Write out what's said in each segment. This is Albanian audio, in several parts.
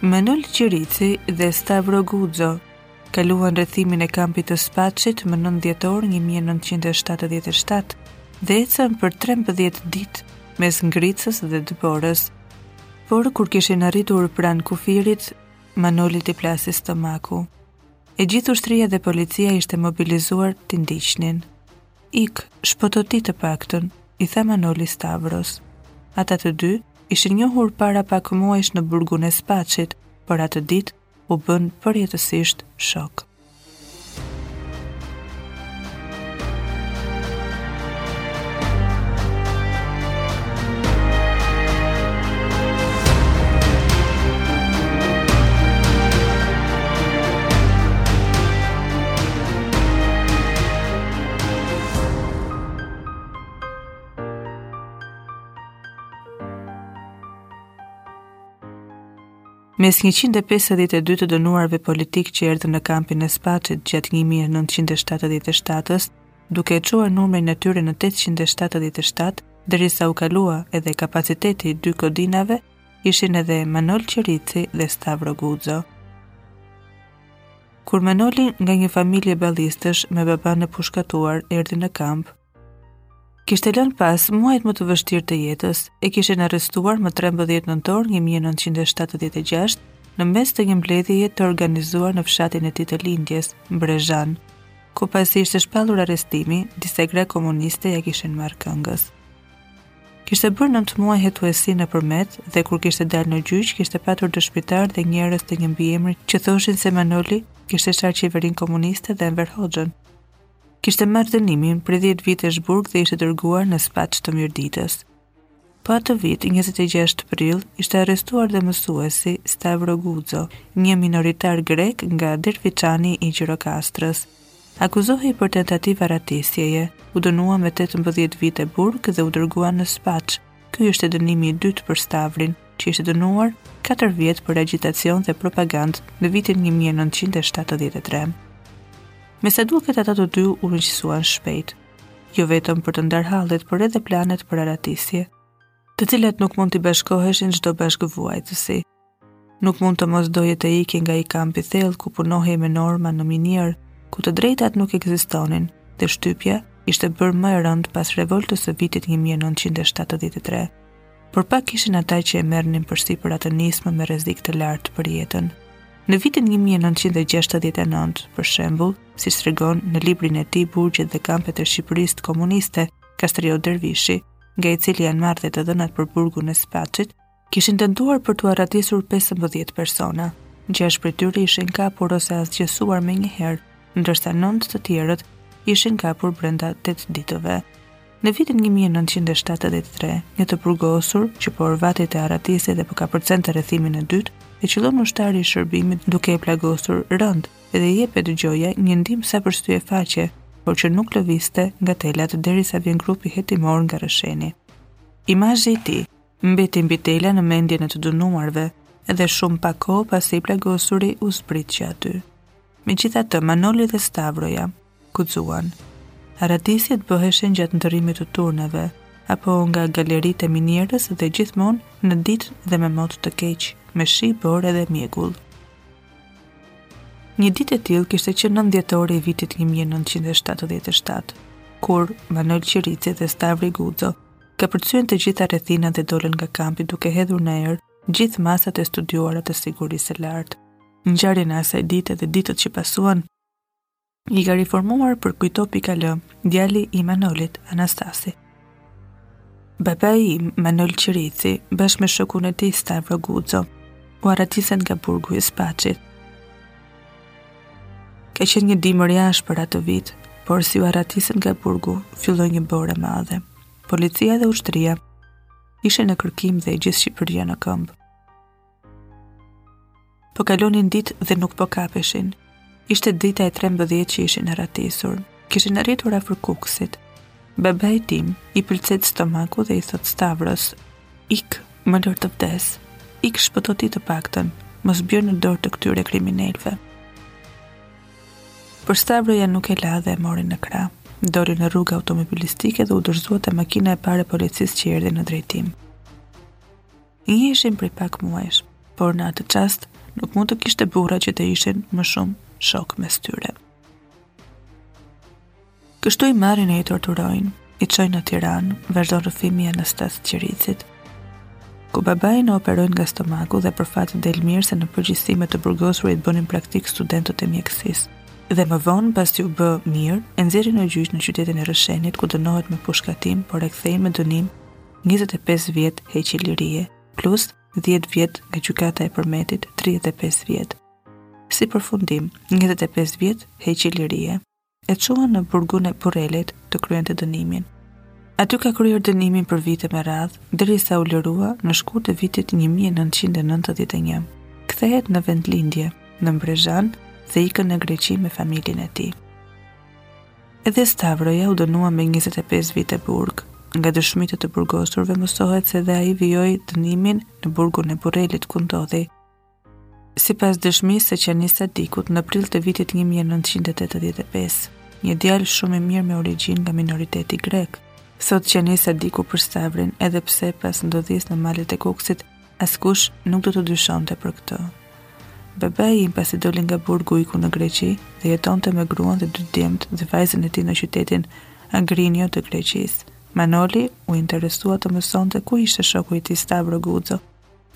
Manol Qirici dhe Stavro Guxo kaluan rrethimin e kampit të Spaçit më 9 dhjetor 1977 dhe ecën për 13 ditë mes ngricës dhe dëborës. Por kur kishin arritur pranë kufirit, Manolit i plasi stomaku. E gjithë ushtria dhe policia ishte mobilizuar t'i ndiqnin. Ik, shpëto ti të paktën, i tha Manoli Stavros. Ata të dy ishin njohur para pak muajsh në burgun e Spaçit, por atë ditë u bënë përjetësisht shokë. Mes 152 të dënuarve politikë që erdhën në kampin e Spaçit gjatë 1977-s, duke e çuar numrin e tyre në 877, derisa u kalua edhe kapaciteti i dy godinave, ishin edhe Manol Qirici dhe Stavro Guxo. Kur Manoli nga një familje ballistësh me babanë e pushkatuar erdhi në kamp, kishte lënë pas muajt më të vështirë të jetës, e kishin arrestuar më 13 nëntor 1976 në mes të një mbledhjeje të organizuar në fshatin e tij të lindjes, Mbrezhan, ku pasi ishte shpallur arrestimi, disa gra komuniste ia kishin marrë këngës. Kishte bërë nëntë muaj hetuesi në Përmet dhe kur kishte dalë në gjyq, kishte patur dëshmitarë dhe njerëz të një mbiemri që thoshin se Manoli kishte sharë qeverinë komuniste dhe Enver Hoxhën. Kishte marrë dënimin prej 10 vitesh burg dhe ishte dërguar në Spaç të Mirditës. Po atë vit, 26 prill, ishte arrestuar dhe mësuesi Stavro Guxo, një minoritar grek nga Derviçani i Gjirokastrës. Akuzohej për tentativë arratisjeje, u dënua me tetëmbëdhjetë vite burg dhe u dërgua në Spaç. Ky ishte dënimi i dytë për Stavrin, që ishte dënuar katër vjet për agjitacion dhe propagandë në vitin një mijë e nëntëqind e shtatëdhjetë e tre. Me sa duket ata të dy u miqësuan shpejt, jo vetëm për të ndarë hallet, por edhe planet për arratisje, të cilat nuk mund t'i bashkoheshin çdo bashkëvuajtësi. Nuk mund të mos doje të ikje nga ai kamp i thellë ku punohej me norma në minierë, ku të drejtat nuk ekzistonin dhe shtypja ishte bërë më e rëndë pas revoltës së vitit 1973. Por pak ishin ata që e merrnin përsipër atë nismë me rrezik të lartë për jetën. Në vitin 1969, për shembull, siç tregon në librin e tij Burgjet dhe kampet e Shqipërisë komuniste, Kastriot Dervishi, nga i cili janë marrë dhe të dhënat për burgun e Spaçit, Kishin tentuar për t'u arratisur 15 persona, gjashtë prej tyre ishin kapur ose asgjësuar menjëherë, ndërsa nëntë të tjerët ishin kapur brenda 8 ditëve. Në vitin 1973, një të burgosur që po orvatej të arratisej dhe po kapërcente rrethimin e dytë, e qëllon ushtari i shërbimit duke e plagosur rëndë dhe i jepet gjoja një ndihmë sa për sy e faqe, por që nuk lëviste nga telat derisa vjen grupi hetimor nga Rrësheni. Imazhi i tij mbeti mbi tela në mendjen e të dënuarve edhe shumë pak kohë pasi i plagosuri u zbrit që aty. Megjithatë Manoli dhe Stavroja, guxuan. Arratisjet bëheshin gjatë ndërrimit të turneve, apo nga galeritë e minierës dhe gjithmonë në ditë dhe me mot të keq, me shi, borë dhe mjegull. Një ditë e tillë kishte qenë 9 dhjetori i vitit 1977, kur Manol Qirici dhe Stavri Guzo kapërcyen të gjitha rrethimet dhe dolën nga kampi duke hedhur në erë gjithë masat e studiuara të sigurisë së lartë. Ngjarjen e asaj dite dhe ditët që pasuan, i ka riformuluar për Kujto pikë al, djali i Manolit, Anastasi. Babai Manol Qirici, bashkë me shokun e tij Stavro Guzo, u arratisen nga burgu i Spaçit. Ka qenë një dimër i ashpër për atë vit, por si u arratisen nga burgu, filloi një borë e madhe. Policia dhe ushtria ishin në kërkim dhe e gjithë Shqipëria në këmbë. Po kalonin ditë dhe nuk po kapeshin. Ishte dita e 13 që ishin arratisur. Kishin arritur afër Kukësit. Babait tim i pëlcet stomaku dhe i thotë Stavros, ik më lër të vdes, ik shpëto ti të paktën, mos bjer në dorë të këtyre kriminelëve. Por Stavroja nuk e la dhe e mori në krah. Doli në rrugën automobilistike dhe u dorëzua te makina e parë e policisë që erdhi në drejtim. Njiheshin prej pak muajsh, por në atë çast nuk mund të kishte burra që të ishin më shumë shokë mes tyre. Kështu i marrin e i torturojnë, i çojnë në Tiranë, vazhdon rrëfimi i Anastas Qiricit, ku babain e operojnë nga stomaku dhe për fat del mirë se në përgjithësi me të burgosurit bënin praktikë studentët e mjekësisë. Dhe më vonë, pasi u bë mirë, e nxjerrin në gjyq në qytetin e Rrëshenit ku dënohet me pushkatim, por e kthejnë me dënim 25 vjet heqje lirie, plus 10 vjet nga gjykata e Përmetit, 35 vjet. Si përfundim, 25 vjet heqje lirie. e çuan në burgun e Burrelit të kryente dënimin. Aty ka kryer dënimin për vite me radhë, derisa u lirua në shkurt të vitit 1991. Kthehet në vendlindje, në Mbrezhan dhe ikën në Greqi me familjen e tij. Edhe Stavroja u dënua me 25 vite burg. Nga dëshmitë të burgosurve mësohet se edhe ai vijoi dënimin në burgun e Burrelit ku ndodhi, Sipas dëshmisë së Qenis Sadikut, në prill të vitit 1985, një djalë shumë i mirë me origjinë nga minoriteti grek, thotë Qenis Sadiku për Stavrin, edhe pse pas ndodhisë në malet e Kukësit, askush nuk do të dyshonte për këtë. Babai im pasi doli nga burgu iku në Greqi dhe jetonte me gruan dhe dy djemtë dhe vajzën e tij në qytetin Agrinio të Greqis. Manoli u interesua të mësonte ku ishte shoku i tij Stavro Guxo,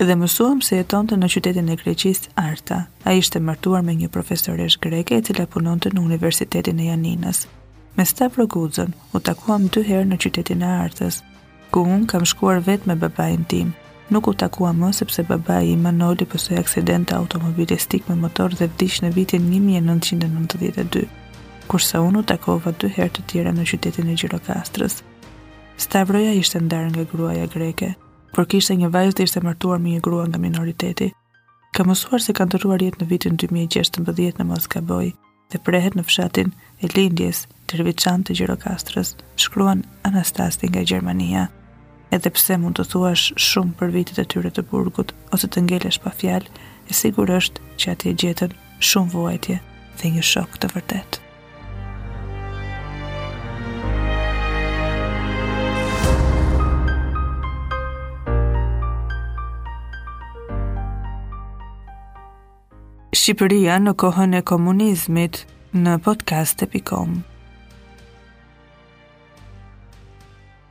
Dhe mësuam se jetonte në qytetin e Greqisë, Arta. Ai ishte martuar me një profesoreshë greke e cila punonte në Universitetin e Janinës. Me Stavro Guxon, u takuam dy herë në qytetin e Artës, ku unë kam shkuar vetë me babain tim. Nuk u takuam më sepse babai im, Manoli, pësoi aksident automobilistik me motor dhe vdiq në vitin një mijë e nëntëqind e nëntëdhjetë e dy, kurse unë u takova dy herë të tjera në qytetin e Gjirokastrës. Stavroja ishte ndarë nga gruaja greke. por kishte një vajzë dhe ishte martuar me një grua nga minoriteti. Kam mësuar se ka ndërruar jetë në vitin 2016 në Moskaboj dhe prehet në fshatin e lindjes, Derviçan të Gjirokastrës, shkruan Anastasi nga Gjermania. Edhe pse mund të thuash shumë për vitet e tyre të burgut ose të ngelesh pa fjalë, e sigurt është që atje gjetën shumë vuajtje dhe një shok të vërtetë. Shqipëria në kohën e komunizmit në podcast.com